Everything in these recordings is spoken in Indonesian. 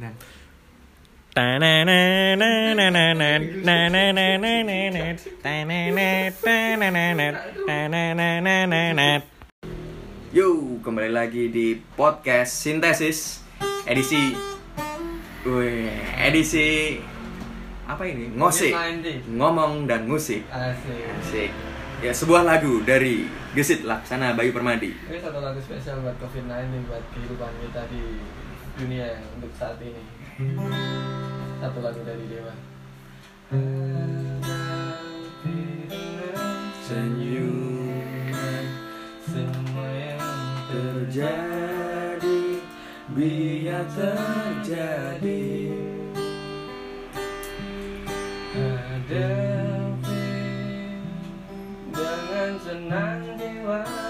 Nah, Yo, kembali lagi di podcast Sintesis edisi Wih, edisi apa ini? Ngosik, COVID-19. ngomong dan musik. Asik. Asik. Ya, sebuah lagu dari Gesit Laksana Bayu Permadi. Ini satu lagu spesial buat COVID-19 buat kehidupan kita di dunia untuk saat ini. Satu lagu dari Dewa. Senyuman Semua yang terjadi biar terjadi hadapi dengan senang jiwa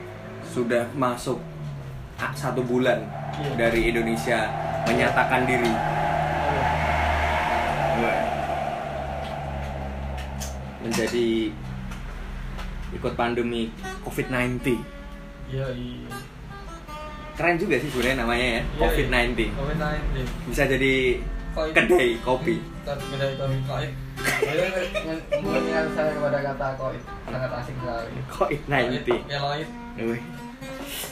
sudah masuk satu bulan Iya. dari Indonesia menyatakan diri. Wih. Menjadi ikut pandemi COVID-19. Iya, iya. Keren juga sih sebenarnya namanya ya, Iya, COVID-19. COVID-19. Bisa jadi Koin. kedai kopi. Kedai kopi koin. Mengingat saya kepada kata koin sangat asing sekali. COVID-19. Keloid. Wih.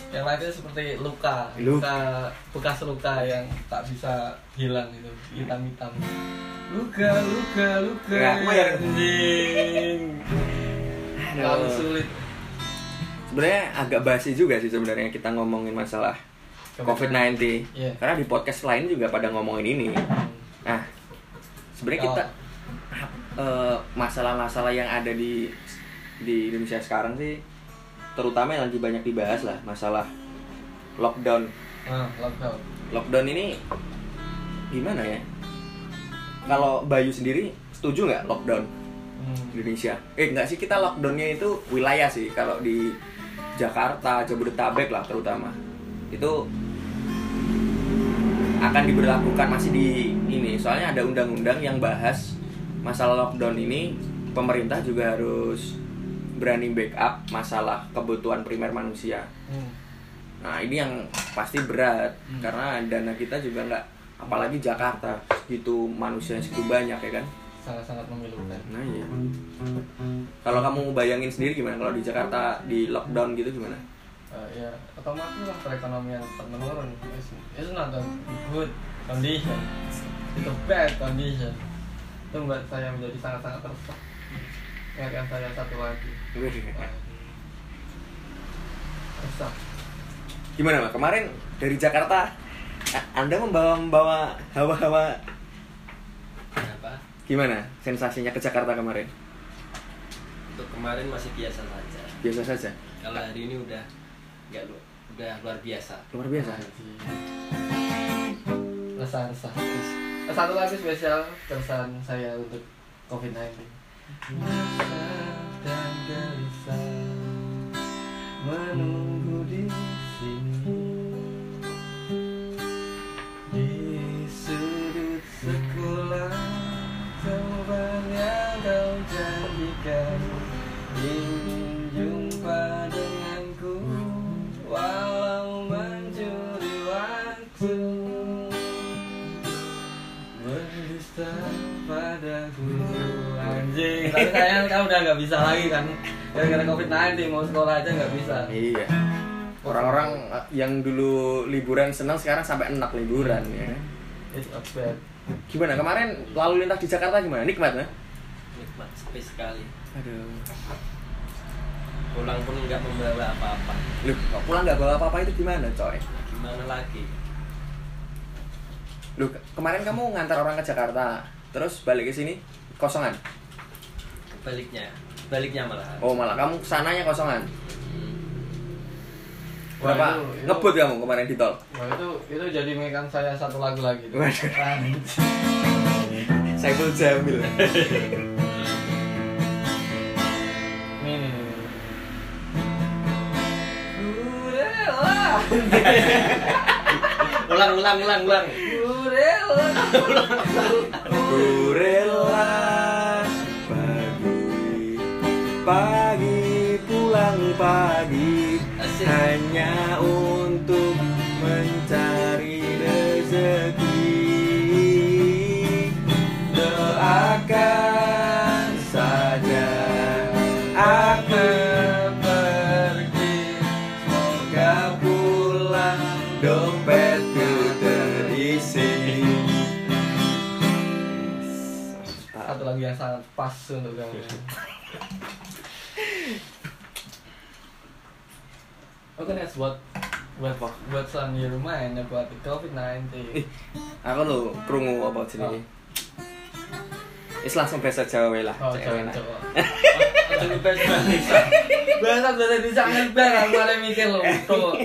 Yang lainnya seperti luka, Luka. luka bekas luka yang tak bisa hilang itu hitam-hitam. Luka, luka, luka. Ya, aku ya. anjing. Terlalu Aduh. sulit. Sebenarnya agak basi juga sih sebenarnya kita ngomongin masalah COVID-19. Iya. Karena di podcast lain juga pada ngomongin ini. Nah, sebenarnya kita eh, masalah-masalah yang ada di di Indonesia sekarang sih terutama yang lagi banyak dibahas lah masalah lockdown. Nah, lockdown. Lockdown ini gimana ya? Kalau Bayu sendiri setuju nggak lockdown Hmm. di Indonesia? Eh nggak sih kita lockdownnya itu wilayah sih kalau di Jakarta, Jabodetabek lah terutama itu akan diberlakukan masih di ini soalnya ada undang-undang yang bahas masalah lockdown ini pemerintah juga harus berani backup masalah kebutuhan primer manusia Hmm. nah ini yang pasti berat Hmm. karena dana kita juga nggak apalagi Jakarta gitu manusia segitu banyak ya kan Sangat-sangat memilukan. nah iya kalau kamu bayangin sendiri gimana kalau di Jakarta di lockdown gitu gimana Eh, ya otomatis lah perekonomian menurun. It's, it's not a good condition. It's a bad condition. Itu membuat saya menjadi sangat-sangat resah. Ingatkan saya satu lagi. Resah. Gimana Mbak? Kemarin dari Jakarta Anda membawa membawa hawa-hawa Kenapa? gimana sensasinya ke Jakarta kemarin? Untuk kemarin masih biasa saja. Biasa saja. Kalau hari ini udah nggak lu, udah luar biasa. Luar biasa. Resah, resah. Eh, Satu lagi spesial keresahan saya untuk COVID-19. Resah dan gelisah menunggu di tapi sayang kamu udah nggak bisa lagi kan gara-gara covid 19 mau sekolah aja nggak bisa Iya. Orang-orang eh, yang dulu liburan senang sekarang sampai enak liburan ya. it's a bad Gimana kemarin lalu lintas di Jakarta gimana? Nikmat ya? Nikmat sepi sekali. Aduh. Pulang pun nggak membawa apa-apa. Loh, kok pulang nggak bawa apa-apa itu gimana, coy? gimana lagi ke- kemarin kamu ngantar orang ke Jakarta, terus balik ke sini kosongan. Baliknya baliknya malah Oh, malah kamu ke sananya kosongan. Hmm. Wah, Berapa itu- itu- ngebut kamu kemarin di tol? Wah itu itu jadi mekan saya satu lagu lagi. Anjing. Saiful Jamil. Nih nih nih. Kurela. ulang ulang ulang ulang Kurela. Ku rela pagi pagi pulang pagi Asik. hanya untuk mencari rezeki doakan saja aku pergi semoga pulang dompetku terisi Satu lagi yang sangat pas untuk kamu. Oke, next buat buat Apa? buat on your mind about the COVID-19. Ih, aku lo krungu apa jenenge? Wis langsung bahasa Jawa lah, Oh, coba. Aduh, ngebahas bahasa. Bahasa bahasa di jangan bang, aku ada mikir loh. Tuh.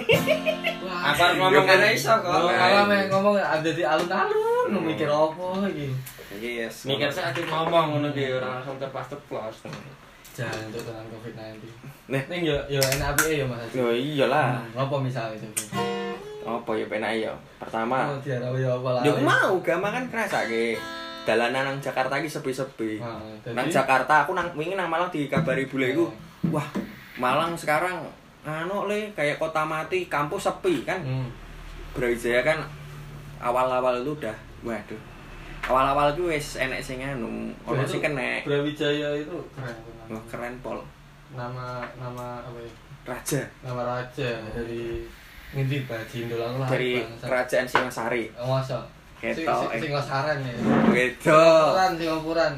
Apa ngomong kan iso kok Oh, kalau ngomong ada di alun-alun, lu mikir apa gitu. Yes. mikir saya aja ngomong ngono ki ora langsung terpas terplos Jangan untuk dengan COVID-19. Nih. Ning yo yo enak apike yo Mas. Haji. Yo iyalah. Hmm, Apa misalnya itu? Apa ya penak ya? Pertama, Oh, diarah yo apa lah. yo mau gampang kan kerasake. Dalanan nang Jakarta iki sepi-sepi. Ah, jadi- Nang Jakarta aku nang wingi nang Malang dikabari bule iku. Wah, Malang sekarang anu le kayak kota mati, kampus sepi kan. Hmm. Brawijaya kan awal-awal itu udah waduh. Awal-awal itu wis enek sing anu, ono sing kenek. Brawijaya itu keren. Wah, keren pol. Nama nama apa ya? Raja Nama raja dari ngendi Baji Indolang lah. dari bangsa. kerajaan Singasari. Oh, masa? Ketok, eh. Sing Singosaran ya. Wedok. Singopuran, Singopuran.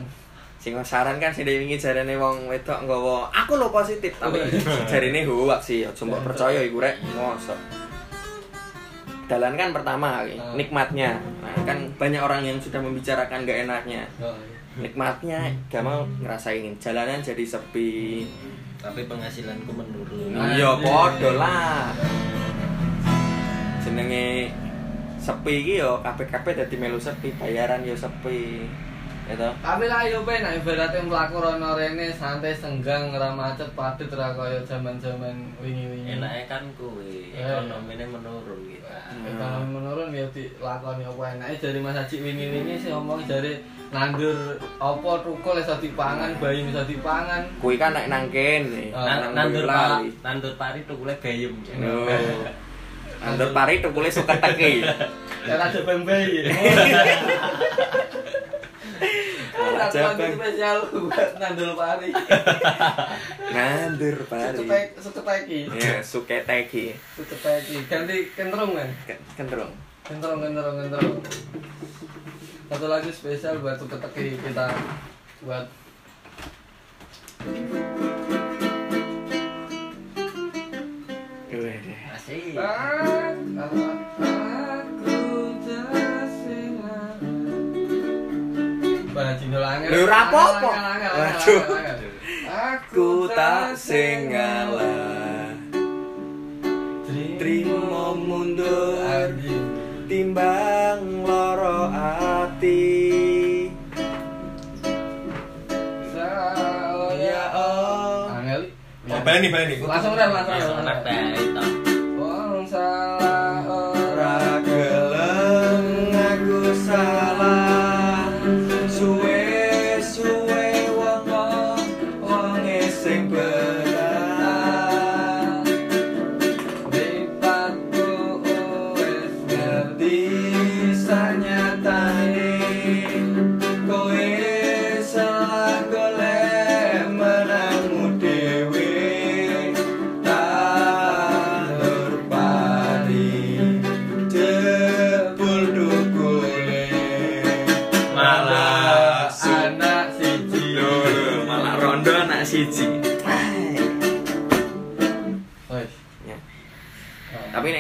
Singosaran kan sing wingi jarene wong wedok nggawa aku lo positif tapi jarine hoax sih aja mbok percaya iku rek mosok. Dalan kan pertama Ah. nikmatnya. Nah, kan banyak orang yang sudah membicarakan gak enaknya. Oh, iya. Nikmatnya gak mau ngerasain jalanan jadi sepi. tapi penghasilanku menurun Iya padha lah. Jenenge sepi iki yo kabeh-kabeh dadi melu sepi, bayaran yo sepi. Gitu. Tapi lah yo ben ibaratnya mlaku rono rene santai senggang ora macet padet ora kaya jaman-jaman wingi-wingi. enaknya kan kuwi Eh. ekonominya menurun gitu Ekonomi menurun ya dilakoni apa enake dari Mas Haji wingi-wingi sih ngomong dari nandur apa tukul iso dipangan, bayi bisa dipangan. Kuwi kan nek nang kene, Ah, Nan- nandur pak nandur pari tuh kuliah bayem Oh. Nandur pari tukule suka teki. Ya ada bang bayi. Bang. spesial buat nandur pari. Nandur pari. Suketek, suketeki. Ya, suke teki. Suketeki. Ganti kentrung kan? Ken- Kenderung. Kentrung, kentrung, kentrung. Satu lagi spesial buat suketeki kita buat asik Aku ora apa-apa. Waduh. angel, angel. Ku tak sing ngalah. Trimo mundur timbang loro ati. Saya Ya oh. Angel. Oh, Bani, Bani. Langsung rem, langsung langsung baik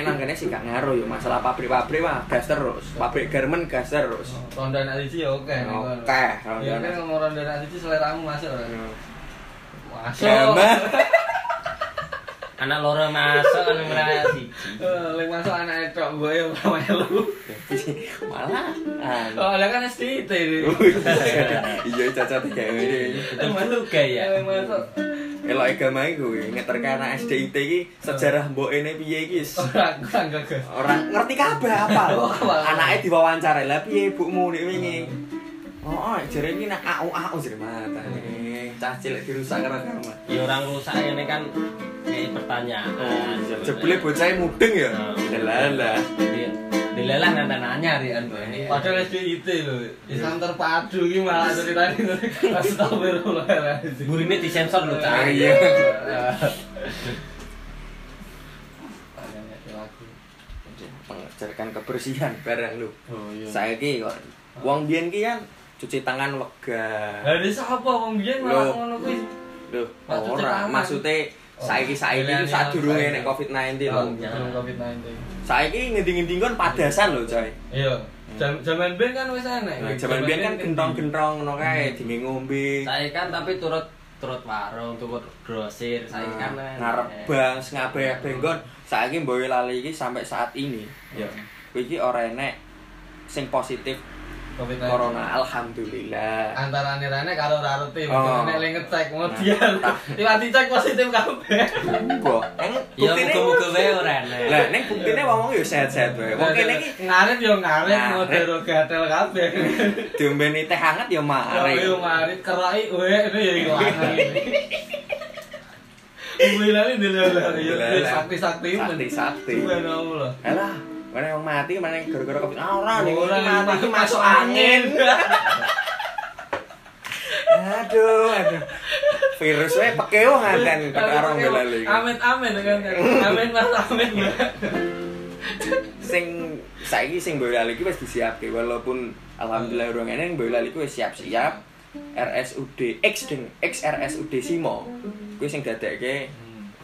siji Wes. Ya. Oh. tapi nek nang kene sih gak ngaruh yo masalah pabrik-pabrik mah gas terus. Pabrik garment gas terus. Ronda anak siji ya oke. Oke, Ya ronda kan ngomong ronda anak siji seleramu masuk ora? Masuk. Anak loro masuk kan ngeraya siji. Eh, Lek masuk anak etok gue ya ora melu. Malah. Oh, ada kan STT ini. Iya cacat kayak ngene. Itu malu gaya. Lek masuk Elok agama iku ngeterke anak SDIT iki sejarah mbokene piye iki. wis ora ngerti kabeh apa. Oh, apa? Anake diwawancara lah piye bukmu nek wingi. Oh, jare iki nak au au jare matane. Cah cilik dirusak karo agama. Ya orang rusak ini kan kayak pertanyaan. Jebule bocah mudeng ya. Lala. Dilelah nanda nanya di anu ini. Padahal STT lho. Islam terpadu iki malah ceritane astagfirullahaladzim. Burine disensor lho, Ah, Cak. iya. Mengajarkan kebersihan barang lu. Oh iya. Saiki kok wong biyen ki kan cuci tangan wegah. Lah ini siapa wong biyen malah Loh. ngono kuwi? Loh, ora tangan. Saiki saiki Milenial iki sadurunge saiki. nek Covid-19 lho. Sebelum Covid-19. Saiki ngendi-ngendi kon padasan lho, coy. Iya. Jam- Zaman biyen kan wis enek. Nah, Jaman biyen kan gentong-gentong ngono kae dinge ngombe. Saya kan tapi turut turut warung, turut grosir, saya kan ngarep bang ngabeh benggon saiki mboyo lali iki sampai saat ini. Ya. Kowe iki ora enek sing positif Covid-19. corona alhamdulillah. Antara nirane karo ora reti, Oh. nek le ngecek kemudian tiba dicek positif kabeh. Mbok, eng Ya buktine muga-muga wae ora enek. Lah ning buktine wong yo sehat-sehat wae. Wong kene iki ngarit yo ngarit Ngarit. model gatel kabeh. diombeni teh hangat ya Yo mari. yo ngarit kerai we itu ya ilangan ini. Bilane dilala yo Dilala. sakti-sakti men. Sakti-sakti. Subhanallah. Alah, mana yang mati, mana yang gara-gara covid. Ah, ora nih, Ora, ini mati masuk angin. aduh, aduh. Virus wae pekeo ngaten perkara mbelali. Amin amin kan. Amin Mas amin. Sing saiki sing mbelali iki wis disiapke walaupun alhamdulillah urung ngene iki wis siap-siap. RSUD X ding X RSUD Simo. Kuwi sing dadekke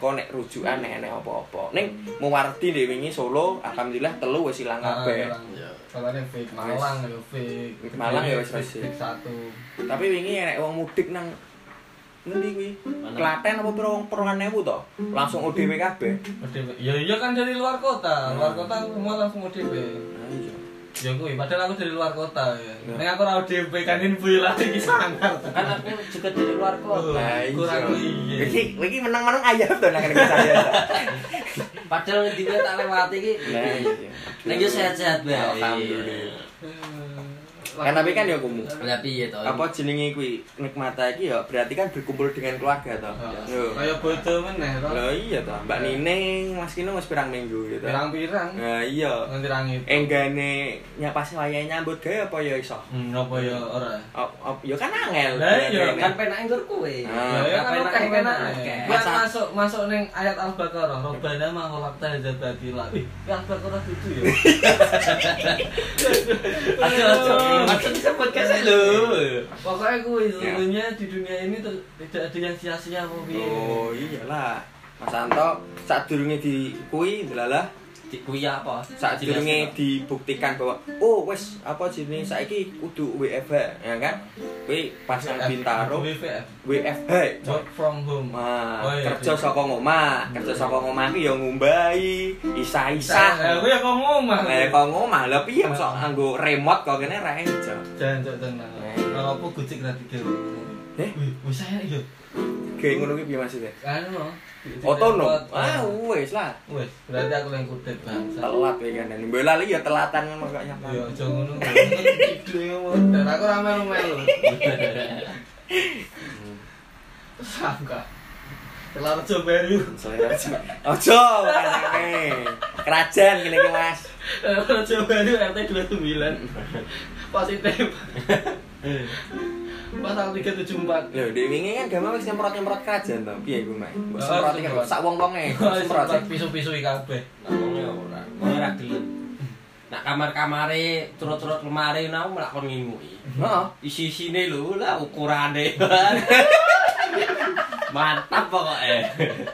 kok nek rujukan nek enek apa-apa. Ning Muwardi dhewe wingi Solo alhamdulillah telu wis ilang kabeh. Soalnya fake Malang ya fake. Malang ya wis fake satu. Tapi wingi enek wong mudik nang ngendi kuwi? Klaten apa piro wong peronan ewu to? Langsung ODW kabeh. ODP. Ya iya kan dari luar kota. Luar kota semua langsung ODP. Iya. Ya kuwi padahal aku dari luar kota ya. Ya. Nek aku ora ODP kan info lagi iki sangar. Kan aku juga dari luar kota. Nah, iya. Kurang iya. Iki iki menang-menang ayam to nang kene saya. Padahal di tak lewati iki. Iya. Nek yo sehat-sehat bae. Alhamdulillah. Kan tapi kan ya kumu. Lah piye to? Apa jenenge kuwi nikmata iki ya berarti kan berkumpul dengan keluarga to. Yo. Kayak bodo meneh to. Lah iya to, Mbak Nining, Mas Kino wis pirang minggu gitu. Pirang-pirang. Nah, iya. Nganti rangit. Enggane nyapa sing wayahe nyambut gawe apa ya iso? Hmm, apa ya ora? Oh, ya kan angel. Lah iya, kan kowe. Ah. Ya ya kan Apa oke enake kan. enake? Kan Masa- masuk masuk ning ayat Al-Baqarah. Robbana ma khalaqta hadza batila. Wih, ya Al-Baqarah itu ya. Aduh, aduh. Aduh disebut kasih lho. Pokoknya gue Ya. sebenarnya di dunia ini tidak ada yang sia-sia piye. Oh iyalah. Mas Anto saat durunge di kui delalah Kuwi apa? saat durunge dibuktikan bahwa oh wes apa jenenge saiki kudu WFH ya kan kuwi pas nang Bintaro. WFH Work from home. Mah, Oh, iya, kerja iya. saka ngomah, kerja saka ngomah ki ya ngumbahi, Eh, isa-isa. gue ya kok ngomong. Lah kok ngomah, lha piye mosok nganggo remote kok kene ra iso. Tenang. Eh. Kalau apa gucik ra tiga. Eh? Wih saya iya. Kayak ngono ki piye maksudnya? Anu. Otonom. Ah, Ah, wes lah. wes. Berarti aku yang kudet bangsa. Telat kowe kan. Lali ya telatan ngono kok nyapa. Iya, aja ngono. Dan aku ra melu-melu. Sangka. Selera aja. Ojo. Kerajaan kene iki Mas. Kelar coba baru RT 29. Positif. Pasal 374. Lho, di wingi kan gama wis nyemprot-nyemprot kerajaan to. Piye iku, Mas? Mbok Oh, semprot kan sak wong-wonge. Semprot pisu-pisu kabeh. Ngomongnya ora. Ngomongnya ra gelem. Nak kamar-kamare turut-turut lemari nang mlakon ngimui. Heeh. Isi-isine lho lah ukurane. Mantap pokoknya.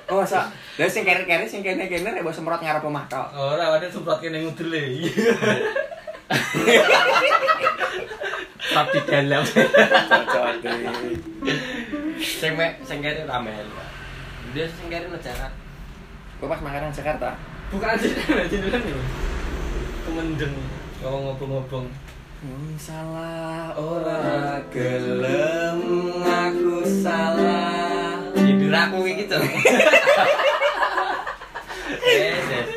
Oh, masa? Lah sing kere-kere sing kene-kene rek mbok semprot ngarep omah tok. Ora ada semprot kene ngudele. Top di dalam. Sing mek sing kene ramen. Dia sing kene nejaran. Gue pas makanan Jakarta. Bukan sih, jenengan ya. Kemendeng ngomong ngobong-ngobong. Hmm, salah ora gelem aku salah. Tidur aku iki to. Yes, yes.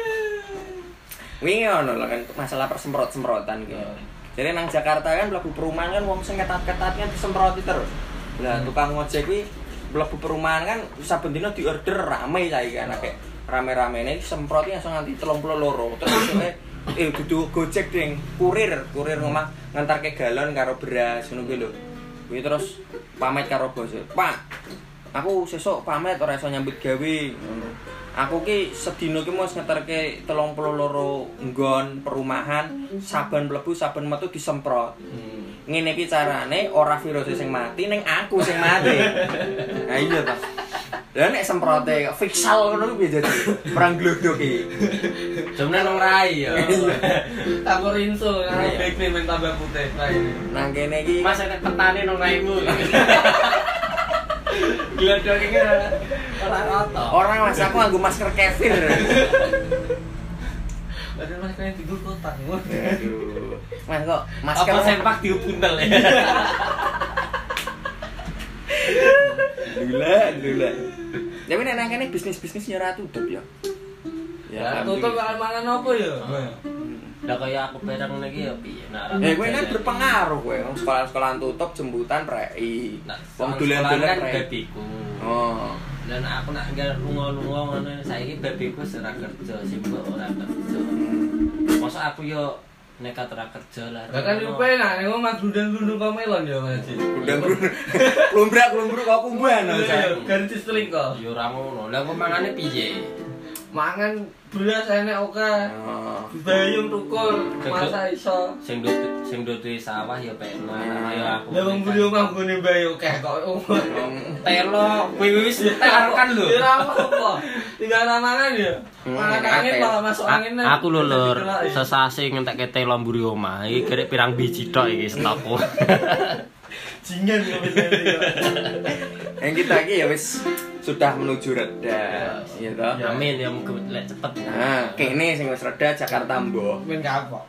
Wingi ono lho kan masalah persemprot-semprotan gitu. Jadi nang Jakarta kan mlebu perumahan kan wong sing ketat-ketatnya disemproti terus. Lah tukang ojek kuwi mlebu perumahan kan saben dina diorder rame saiki kan akeh rame-ramene semproti langsung nganti 32 terus isoke eh dudu gojek ding kurir kurir ngomong ngantarke galon karo beras ngono kuwi lho. Kuwi terus pamit karo bos. Pak, aku sesuk pamit ora iso nyambut gawe ngono. Aku ki sedina ki mos ngeterke 32 nggon perumahan saben mlebu saben metu disemprot. Ngene iki carane ora virus sing mati ning aku sing mati. Nah iya ta. Lah nek semprote fiksal ngono kuwi jadi perang glodok iki. Jomne nang rai ya. Tambah rinso, Iya. baik nih main tambah putih. Ini. Nang kene iki Mas ada petani nang raimu. Glodok iki ora rata. orang mas aku nganggo masker kefir. Ada mas kalian tidur kotak. Aduh. Mas kok Masker apa sempak diubundel ya. Gila, gila. Tapi nek nang kene bisnis-bisnis ya ora tutup ya. Ya tutup mangan apa ya? Lah kaya aku perang lagi ya piye nak Eh, gue kan berpengaruh gue. Wong sekolah-sekolahan tutup, jembutan prei. Nah, Wong dolan dolan-dolan kan prei. babiku. Oh. Dan aku nak nggak lunga-lunga ngono saiki babiku ora kerja, simbok ora kerja. Masa aku yo nekat ora kerja lah. Lah kan yo penak nek mas glundang-glundung kok melon ya Mas. Udah klumbrak-klumbruk kok saya. Ganti seling kok. Yo ora ngono. Lah kok mangane piye? Mangan beras enek oke. Oh. Bayung tukul, masa iso. Sing ndut sing ndut sawah ya peno ayo aku. Lah wong beli omah gone bayu kok. telo kuwi wis tel kan lho. Ya apa? Tinggal mangan ya. Hmm, Mangan angin malah masuk angin. Aku lho lur, sesase ngentekke telo mburi omah. Iki gerek pirang biji tok iki stokku. Jingan kok wis ngene. Yang kita iki ya wis sudah menuju reda, iya toh. Ya. Amin ya muga lek cepet. Nah, kene sing wis reda Jakarta mbok. Men kapok.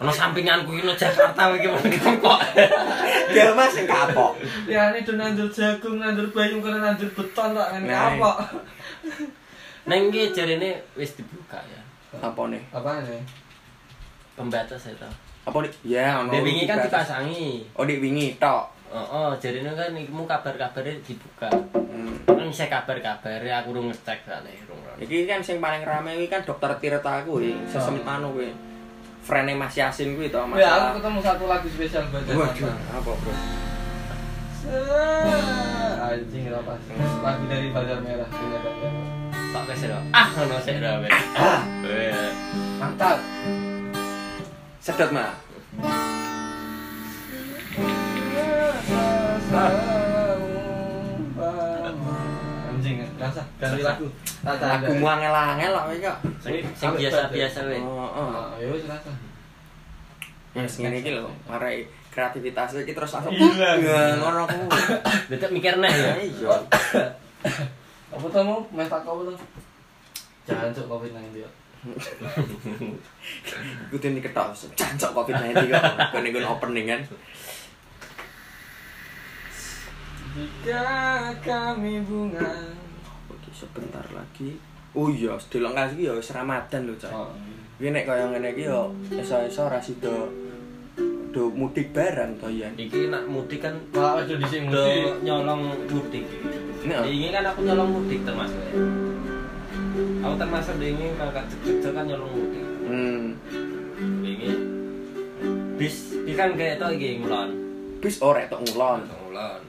Ono sampinganku iki Jakarta iki mung kok. Ya Mas sing kapok. Ya ini do nandur jagung, nandur bayung karena nandur beton kok men Nah. kapok. Neng iki jarene wis dibuka ya. Apa nih? Apa nih? Pembatas ya toh. Apa nih? Ya, ono. Dek wingi kan dipasangi. Oh, dik wingi tok. Oh, oh jarene kan iku kabar-kabare dibuka. Hmm. Kan bisa kabar-kabare aku urung ngecek soalnya urung. Iki kan sing paling rame iki kan dokter Tirta kuwi, sesem anu kuwi. Frene Mas Yasin kuwi to, Mas. Ya aku ketemu satu lagu spesial buat Waduh, apa, Bro? Anjing apa sih? Lagu dari Bazar Merah. Tak wis ora. Ah ono sik. Ah, Eh, Mantap. Sedot mah. Anjing, rasa ganti lagu. Lagu angel-angel lah kowe kok. Sing biasa-biasa wis. Oh, oh. Ah, ya wis rasa. Ya sing ngene iki lho, marai kreativitas iki terus langsung Hilang. Ya, ngono ku. Detek mikir neh ya. Iya. Apa tuh mau? Main tak kau tuh. Jangan cok covid nanti dia. Ikutin diketok, jancok COVID-19 kok. Kene nggon opening kan. Jika kami bunga. Oke, sebentar lagi. Oh iya, sedelok lagi ya wis Ramadan lho, Cak. Oh. Kuwi nek kaya ngene iki ya iso-iso ora sida do mudik barang to ya. Iki nak mudik kan Malah aja di sini mudik. nyolong mudik. Ini. Ini kan aku nyolong mudik termasuk. ya. Aku termasuk ini kakak kerja kan nyolong mudik. Hmm. Ini bis bis kan kayak itu iki ngulon. Bis ora tok ngulon Ngulon.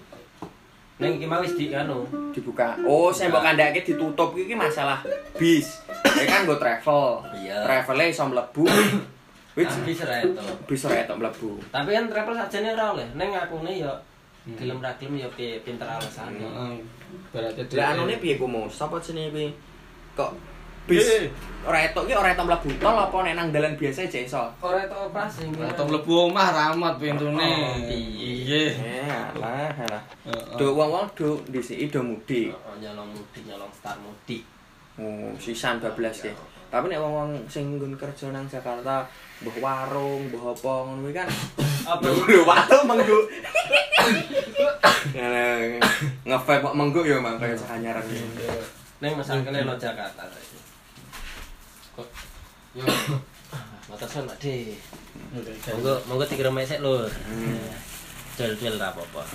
Neng iki mau wis di anu. dibuka. Oh, saya mbok kandhake ditutup iki masalah bis. Ya kan go travel. Iya. Travelnya iso mlebu. Wis Ah, bis ra itu. bis ora tok mlebu. Tapi kan travel sajane ora oleh. Neng akune ya gelem ra gelem ya pi- pinter alasane Heeh. Berarti Lah anune piye ku Mus? Sapa jenenge kuwi? Kok bis Eh. ora etok ki ora etok mlebu tol apa nek nang dalan biasa aja iso? ora itu operasi Atau mlebu omah ramat pintune. Oh, piye. Iya. Eh, alah, alah. Do wong-wong do dhisiki do mudik. Nyolong mudik nyolong star mudik Oh, sisan bablas ya. Tapi nek wong-wong sing nggon kerja nang Jakarta, mbuh warung, mbuh apa ngono kan apa Lho, waktu menggu. Ngevape kok menggu ya mang kaya neng masakane lo Jakarta kok Yo. motor son Pak De Oke, monggo monggo dikira mesek lur jual-jual ra apa-apa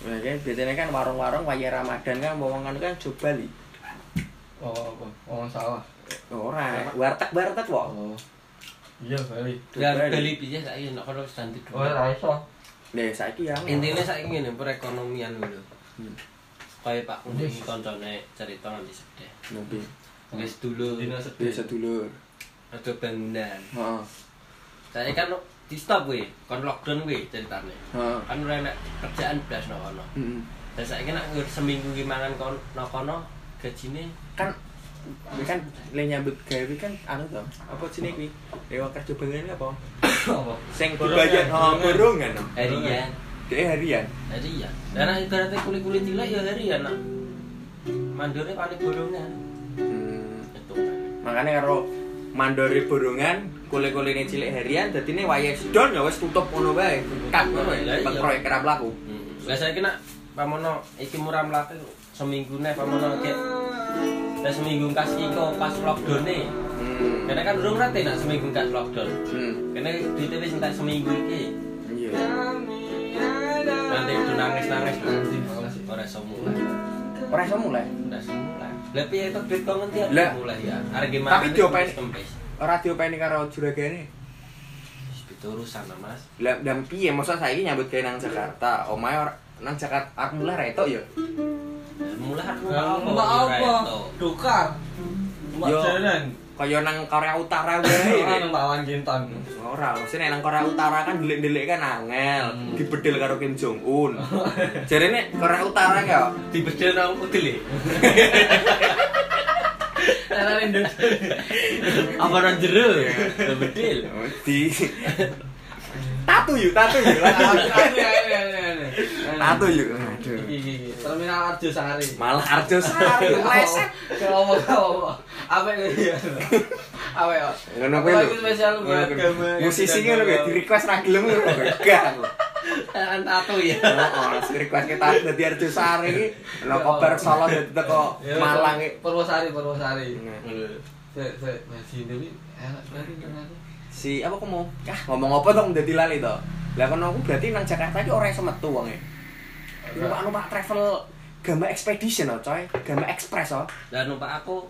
Nah, kan biasanya kan warung-warung waya Ramadan kan wong-wongan kan coba li. Oh, apa? Oh, salah. Ora, warteg-warteg kok. Oh. Iya, kali. Ya Coba li. beli piye saiki nek kono wis Oh, ra iso. Nih, saiki ya. intine saiki ngene perekonomian lho Hmm. Kaya Pak Kundi koncone cerita nganti sedih Nabi. wis dulu Dina sedih. Dulur. ada bangunan Heeh. saya kan di stop kuwi kon lockdown kuwi ceritane Heeh. kan ora enak kerjaan blas no kono Heeh. dan saya kan nggur seminggu ki mangan kon no kono gajine Kan kuwi kan le nyambut gawe kan anu to. Apa jenenge kuwi? Dewa kerja bangunan apa? Apa? Sing dibayar oh borongan. harian Dek harian. harian dan nek ibaratnya kulit-kulit cilik ya harian nak mandore paling bolongan Hmm. itu Makanya karo mandori borongan, kule-kuline cilik harian, dadi ini wayah sedon ya wis tutup ngono wae. Kat Lah, ya, proyek kerap laku. Lah saya kena pamono iki murah mlaku seminggu nih pamono kayak Lah seminggu kasih kok pas lockdown nih. Hmm. Karena kan urung rate nak seminggu kan lockdown. Hmm. Karena duitnya wis seminggu iki. Iya. Nanti udah nangis-nangis nanti Makasih. ora iso mulai. Ora iso mulai. Ora iso mulai. Lah piye itu duit kok ngendi Lah. mulai ya. Arek gimana? Tapi diopeni-. Ora diopeni karo juragane. Wis itu urusan lah, Mas. Lah dan piye masa saiki nyambut gawe nang Jakarta? Omae ora nang Jakarta aku mulai retok ya. Mulai aku Mbak apa? Dukar. Mbak Yo. jalan. Kaya nang Korea Utara wae. Ora nang Bawang Kinton. Ora, nek nang Korea Utara kan delik-delik kan angel, Hmm. dibedel karo Kim Jong Un. Jarene Korea Utara ya. Dibedel nang udil. Era rendut. Apa nang jero? Bedil. Di Tatu yuk, tatu yuk. Tatu yuk. Aduh. Terminal Arjo Sari. Malah Arjo Sari. Kalau mau apa itu ya? Apa ya? Ngono kuwi lho. itu spesial buat agama? Musisi ki lho di request ra gelem lho. Gak. Kan tato ya. Heeh, request kita dadi Arjo Sari iki ono kobar Solo dadi teko Ya, Malang. Purwosari, Purwosari. Nah, Sik, sik, masih ini enak banget. Si apa kamu? Ah, ngomong apa dong dadi lali to? Lah kono aku berarti nang Jakarta iki ora iso metu wonge. Iku Pak numpak travel Gama Expedition oh, coy. Gama Express oh. Dan numpak aku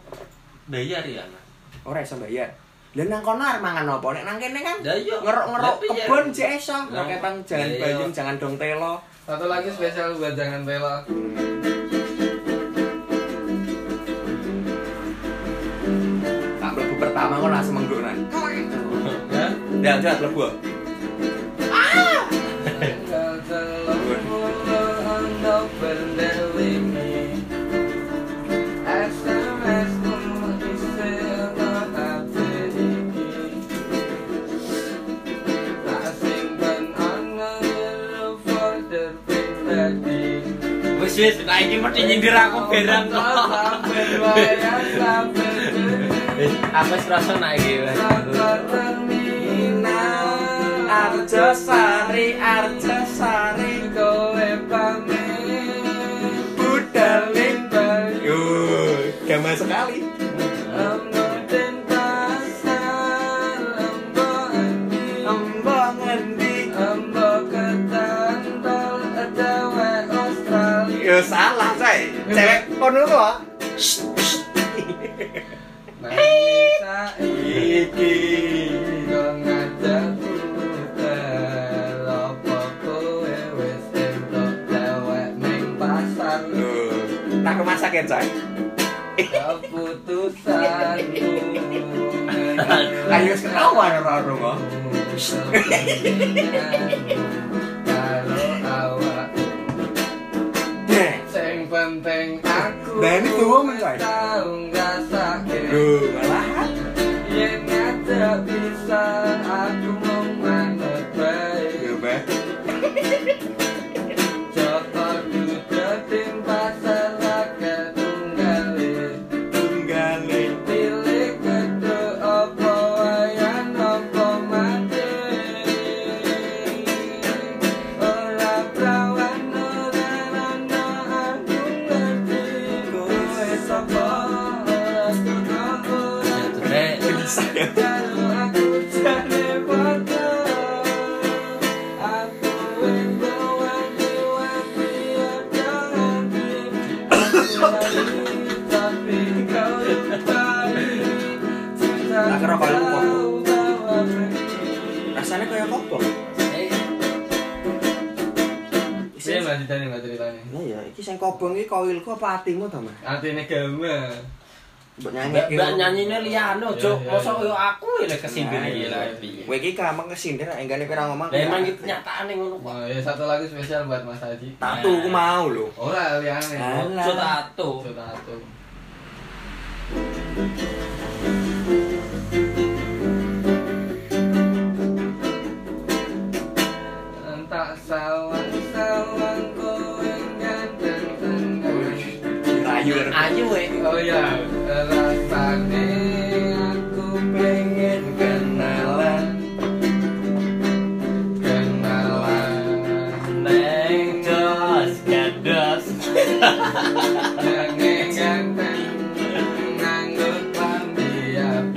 bayar ya, Mas. Ora iso bayar. Lah nang kono arep mangan apa? Nek nang kene kan iya. ngerok-ngerok Lah, piye? kebon jek iso. Lah, Raketan jangan iya. bayung, jangan dong telo. Satu lagi spesial buat jangan bela. Ya. Mlebu. Wis wis, nah iki mesti nyindir aku berang kok. Aku wis rasa nak iki. Wis. Arjo Sari, Arjo Sari, budaling Yo, gama sekali. Yo salah, coy. Cewek kono kok. Iki. Kemasak ya, coy. Keputusanmu Ayo ketahuan ora kok. Sing penting aku Nah, ini tuh coy. Tau ngrasake Duh, Tak kira kaya apa? Rasane kaya kopo. Iya, mbak Tidani, mbak Tidani. Nah, iki sing kobong iki kawilku apa hatimu, Tama? Hati ini gawa. Mbok nyanyi. Mbak nyanyine liyane ojo Iya, iya, mosok iya. koyo aku ya kesindir Nah, iki iya. lah piye. Kowe iki kamang kesindir nek enggane kira ngomong. Lah emang iki kenyataane ngono kok. Wah ya satu lagu spesial buat Mas Haji Tatu ku mau lho. Ora liane. Ojo tato. Coba satu Tak sawang-sawang kowe ganteng tenan Rayu. Ayo we. Oh iya,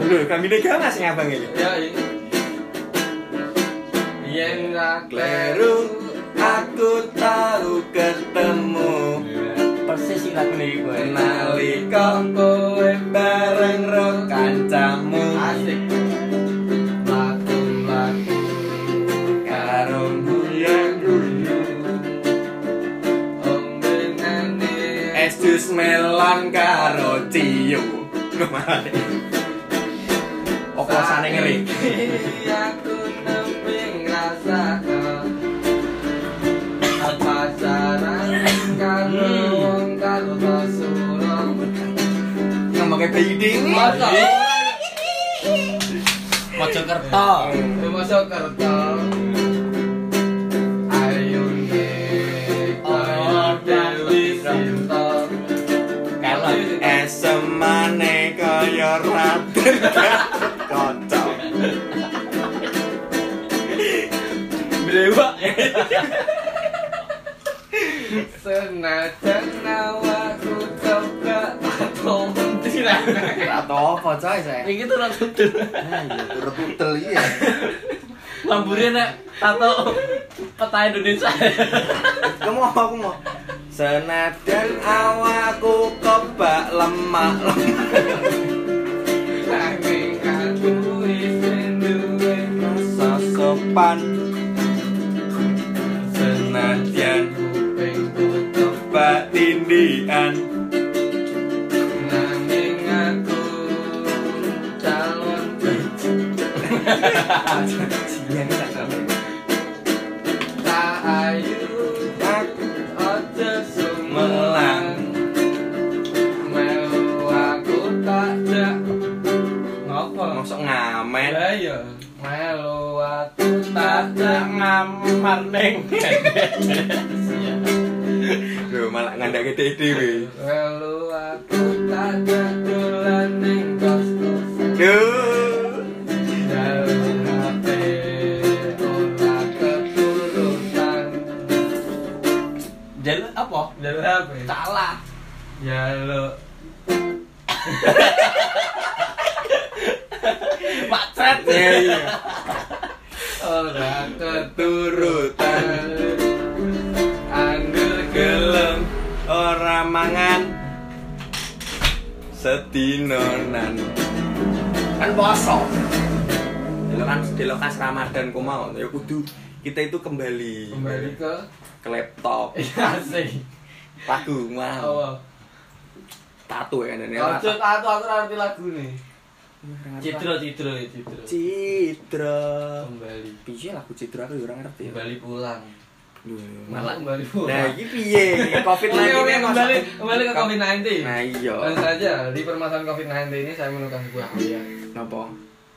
Lho, kami dega Mas ngabang iya Yen ra Kleru aku tahu ketemu. Persis iki lagu kowe. nalika kowe bareng ro kancamu kon karo ciyu opo sane ngeri? Aku nemping rasa apa saran karo hmm. wong karo surong ngomongke bayi Mojokerto. Mojokerto. Raden kocok. Senajan awakku coba Atau apa coy saya? Iya. Peta Indonesia. Kamu aku mau. Senajan awakku kebak lemak Nanging tutup kebak tindian. Nanging aku calon ning. Loh malah ngandake dhewe. Melu aku tak dolan ning kos-kosan Duh. Jalur HP keturutan Jalur apa? Jalur HP Salah. Jalur Macet. Iya iya. Ora Keturutan. Angger gelem ora mangan. Setinonan kan poso. Delokan delokas Ramadan ku mau. Ya kudu kita itu kembali. Kembali ke? Ke laptop. Iya lagu mau Oh, tato ya dan Ojo tato aku ora ngerti lagu nih. Cidro, cidro, cidro. Citra. Kembali. Piye lagu Citra aku ya ora ngerti ya. Kembali pulang. Duh, Malah kembali pulang. Nah, iki piye? Covid-19 Oke, oke, ini kembali masa- kembali ke COVID-19. Nah, iya. Langsung saja di permasalahan COVID-19 ini saya menemukan sebuah ayat Napa?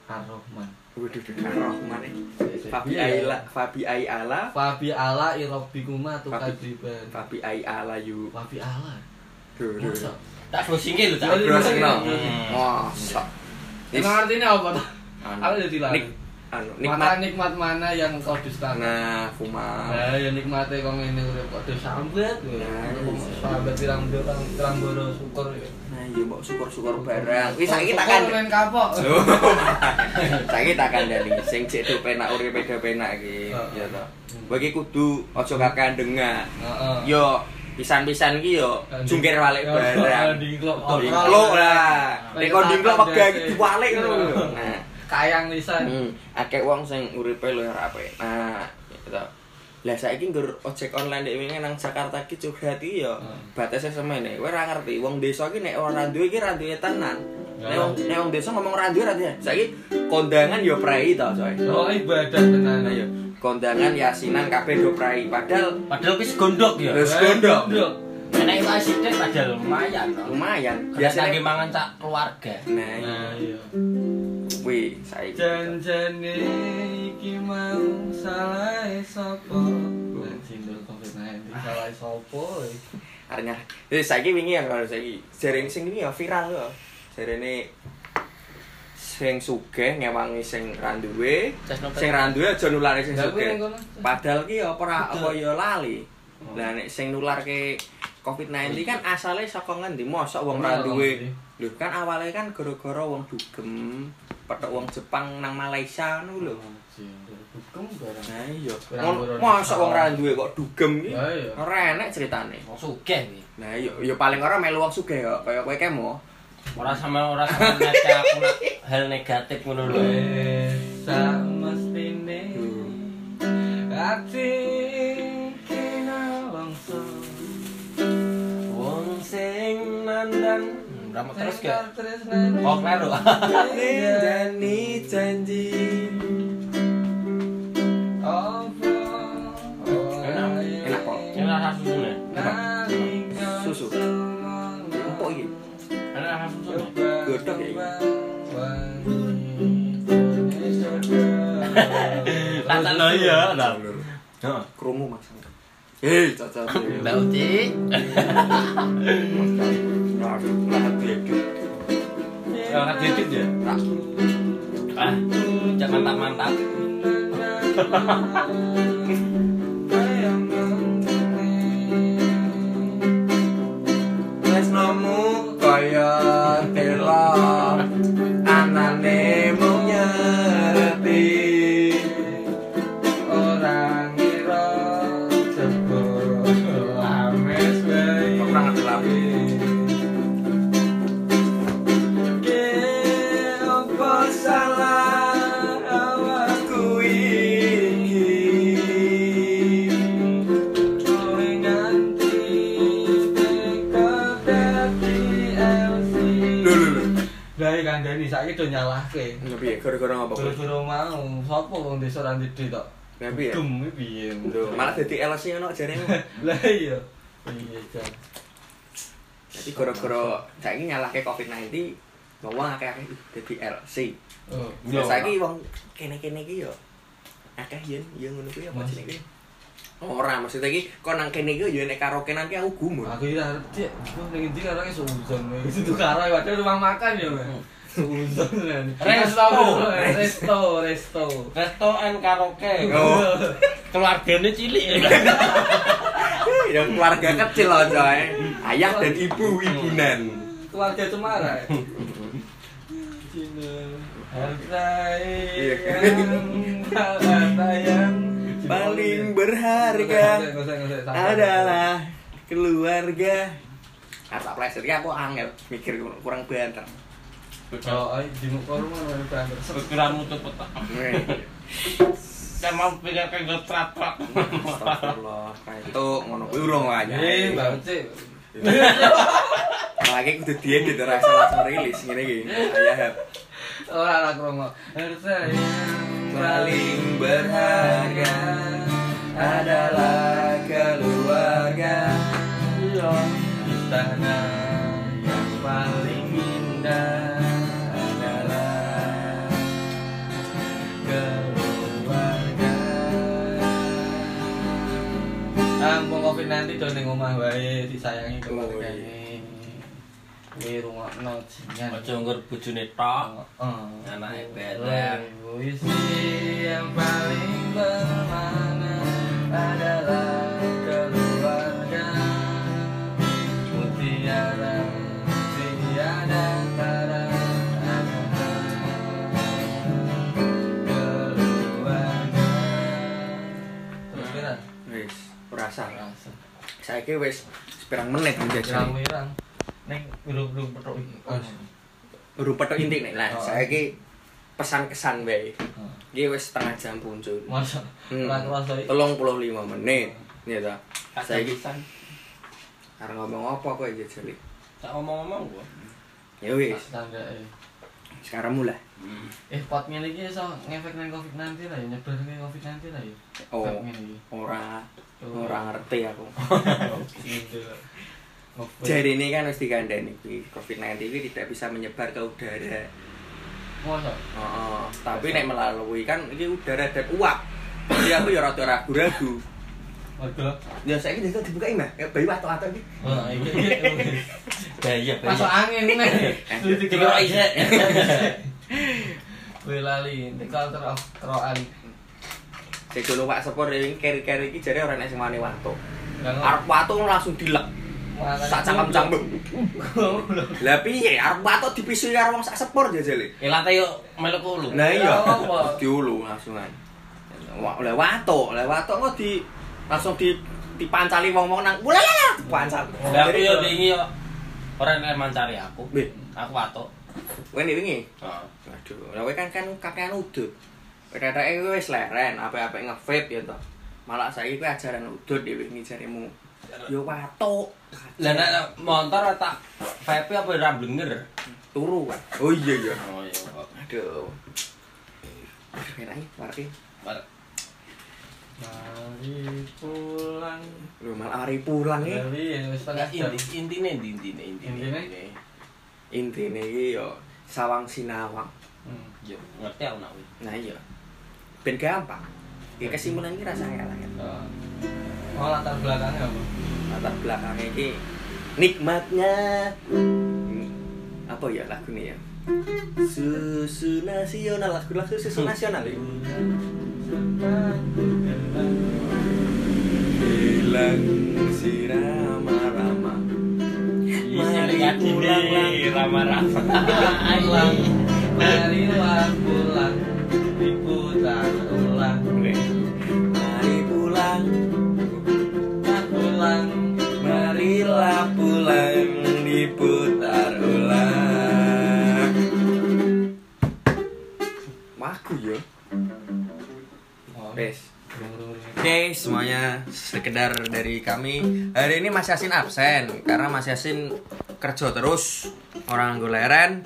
Ar-Rahman. Waduh, Rahman iki. Fabi Iya. Aila, Fabi Aila, Fabi ala irobikuma Fabi- tukadiban. Fabi Aila yu. Fabi ala. Duh, duh. Tak browsing lho, tak. Browsing no. Emang artinya apa tuh? Anu, Aku jadi lari. anu, nikmat. nikmat mana yang kau dustakan? Nah, kuma. Nah, ya nikmatnya kau ini udah kok disambet. Nah, iya. Sahabat pirang pirang pirang boro syukur ya. Nah, iya mbok syukur-syukur barang. Wis saiki Syukur tak kan. main kapok. Loh, Saiki tak kandhani sing cek do penak uripe do penak iki, ya to. Iki kudu aja kakandengan. Heeh. Yo pisan-pisan iki yo jungkir balik Ya, barang. Dingklok. Lah. Nek kon dingklok wegah diwalik ngono. Nah, Kayang lisan. hmm, akeh wong sing uripe luwih apik. Nah, gitu. Lah saiki nggur ojek online dek wingi nang Jakarta iki curhat iki yo Hmm. batasnya semene. Kowe ora ngerti wong desa iki nek ora duwe iki ra duwe tenan. Wong nek wong desa ngomong ra duwe ra duwe. Saiki kondangan yo prei to, coy. Oh ibadah tenan. Nah, yo kondangan yasinan kabeh do prei. Padahal Padahal wis gondok ya. Wis gondok. Enak iku asidik padahal lumayan. lumayan. Biasa lagi mangan cak keluarga. Nah, Nah, iya. kuwi saiki. Janjane iki mau salah sapa? Lan sindul COVID-19 salah sapa? Jadi saiki wingi yang kalau saiki jaring sing ini ya viral yo. Jarene sing sugih ngewangi sing ra duwe, sing ra duwe aja nulari sing sugih. Padahal ki ora apa ya lali. Lah nek sing nularke COVID-19 kan asale saka ngendi? Mosok wong ra Iya, duwe. Lho kan awalnya kan gara-gara wong dugem, petok wong Jepang nang Malaysia ngono lho. Hukum barang. Nah iya. Mosok wong ra duwe kok dugem iya. Ora enek ceritane. Wong sugih iki. Nah iya, ya paling ora melu wong sugih kok, kaya kowe kemo. Ora sama ora sama aku nak hal negatif ngono lho. Samestine ati kena. Wong sing nandang Drama terus? Tresnani. Oh, kleru. Janji. Apa? Enak. Enak kok. Susunya. Nalika Susu. Godhog ya. Rasa lo iya. Nah. Heeh. Krungu Mas. Hei, cacat. Mbak Uci. Dikit ya. Ah, jangan mantap mantap. Tresnomu kaya love. Do nyalahke Piye gara-gara ngapa? Bro? Guru-guru mau, sapa wong desa ra ndidi tok? Lah piye? Iki piye? Malah dadi LC ngono jarene. Lah iya. Iya, Jan. Jadi gara-gara saiki nyalahke COVID-19, wong akeh-akeh dadi LC. Oh, Ya saiki wong kene-kene iki yo akeh yen ya ngono kuwi apa jenenge? Ora, maksudnya iki kon nang kene iki yo nek karaoke nanti aku gumun. Aku iki arep ning ndi. Itu karo padahal rumah makan ya. Seuzon. Resto. resto, resto. Resto and karaoke. Oh. Keluarganya cilik. yang keluarga kecil loh coy. Ayah dan ibu ibunan. Keluarga cemara. Cina. Harta Iya. yang harta yang Paling berharga adalah keluarga. Kata pleset iki aku angel mikir kurang banter. Oh, ay, di muka rumah mana banget. Pikiranmu cepet. Saya mau pikir kayak gue trat-trat. Astagfirullah. Kayak itu ngono kuwi urung aja. Eh, banget sih. Lagi kudu diedit ora salah langsung rilis ngene iki. Ayah. Orang anak romo. Harta yang paling berharga adalah keluarga Istana covid nanti do ning omah wae disayangi keluargane. Kuwi rungokno jingan. Aja nggur bojone tok. Heeh. Anake beler. Puisi yang paling bermakna adalah saya wis sepirang menit menjajal Pirang-pirang Neng belum-belum petok Baru petok inti nih lah Oh. saya pesan kesan bae iki wis setengah jam puncut Masa? Hmm. Ora kerasa iki. tolong puluh lima menit. Ya ta? Saya Saiki iki karena ngomong apa kok aja jeli tak ngomong-ngomong gua. ya wis. Eh. sekarang mulai. Eh, pot ngene iki iso ngefek nang Covid-19 lah ya, nyebar nang Covid-19 lah ya. oh iki. ora ora ngerti aku jadi ini kan mesti kandani COVID-19 ini tidak bisa menyebar ke udara Masa? Oh, tapi nek melalui kan ini udara dan uap jadi aku ya rada ragu-ragu Waduh. ya saya ini dibuka mah ya bayi atau atau ini Wah, iki iki. Bahaya, Masuk angin nih. Dikira ise. Wih lali, tekal terus kerokan. Saya dulu pak sepur ini keri-keri ini jadi orang yang semani wanto Nggak Arep watu langsung dilek. Sak cangkem cangkem lah piye? Arep watu dipisui karo wong sak sepur jajale Ilate yo melok ulu. nah iya. Ya diulu langsungan. Wah, oleh watu oleh watu kok di langsung di dipancali wong-wong nang ulala pancal Lah. Aku yo dingi yo ora nek mancari aku. Aku watuk. kowe wingi? Heeh. Waduh, lah kowe kan kan kakean udut. Kadang-kadang kowe wis leren, apa-apa nge-vape ya toh. Malah saiki kowe ajaran udut dhewe iki jaremu. Yo watuk. Lah nek motor tak vape apa ora blenger? turu kan. Oh iya iya. Oh iya. Aduh. Enak iki parke. Bar. Mari pulang. Lho malah hari pulang iki. Tapi ya wis jam. Inti intine ndi intine intine. Intine? Intine iki yo sawang sinawang. Hmm. Yo ngerti aku nak kuwi. Nah iya. Ben gampang. Ya kesimpulan iki rasanya lah kan. Oh. Oh, latar belakangnya apa? Latar belakangnya iki nikmatnya apa ya lagunya ya? Susu nasional lagu-lagu susu nasional ya. Hilang si rama-rama Mari pulang lagi. rama-rama. Marilah pulang, semuanya sekedar dari kami Hari ini Mas Yasin absen Karena Mas Yasin kerja terus Orang nganggo leren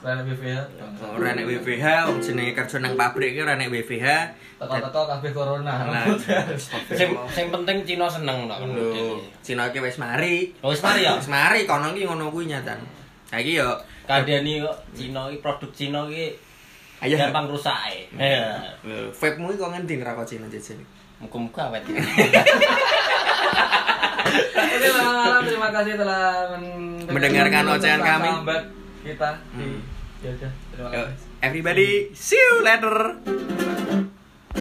Rana BVH. Ora nek WVH, wong jenenge kerja nang pabrik ki ora nek WVH. Teko-teko kabeh corona. Nah, Sing sing penting Cina seneng ngono. Lho, Cina iki wis mari. Oh, wis mari ya? Wis mari kono ki ngono kuwi nyatan. Saiki yo Kandhani kok Cina iki produk Cina iki ayo gampang rusak e. Iya. vape-mu iki kok ngendi neraka Cina. Muga-muga awet. Oke, malam terima kasih telah men- Mendengarkan ocehan kami. Sahabat kita di Hmm. ya udah terima kasih. Everybody, see you later.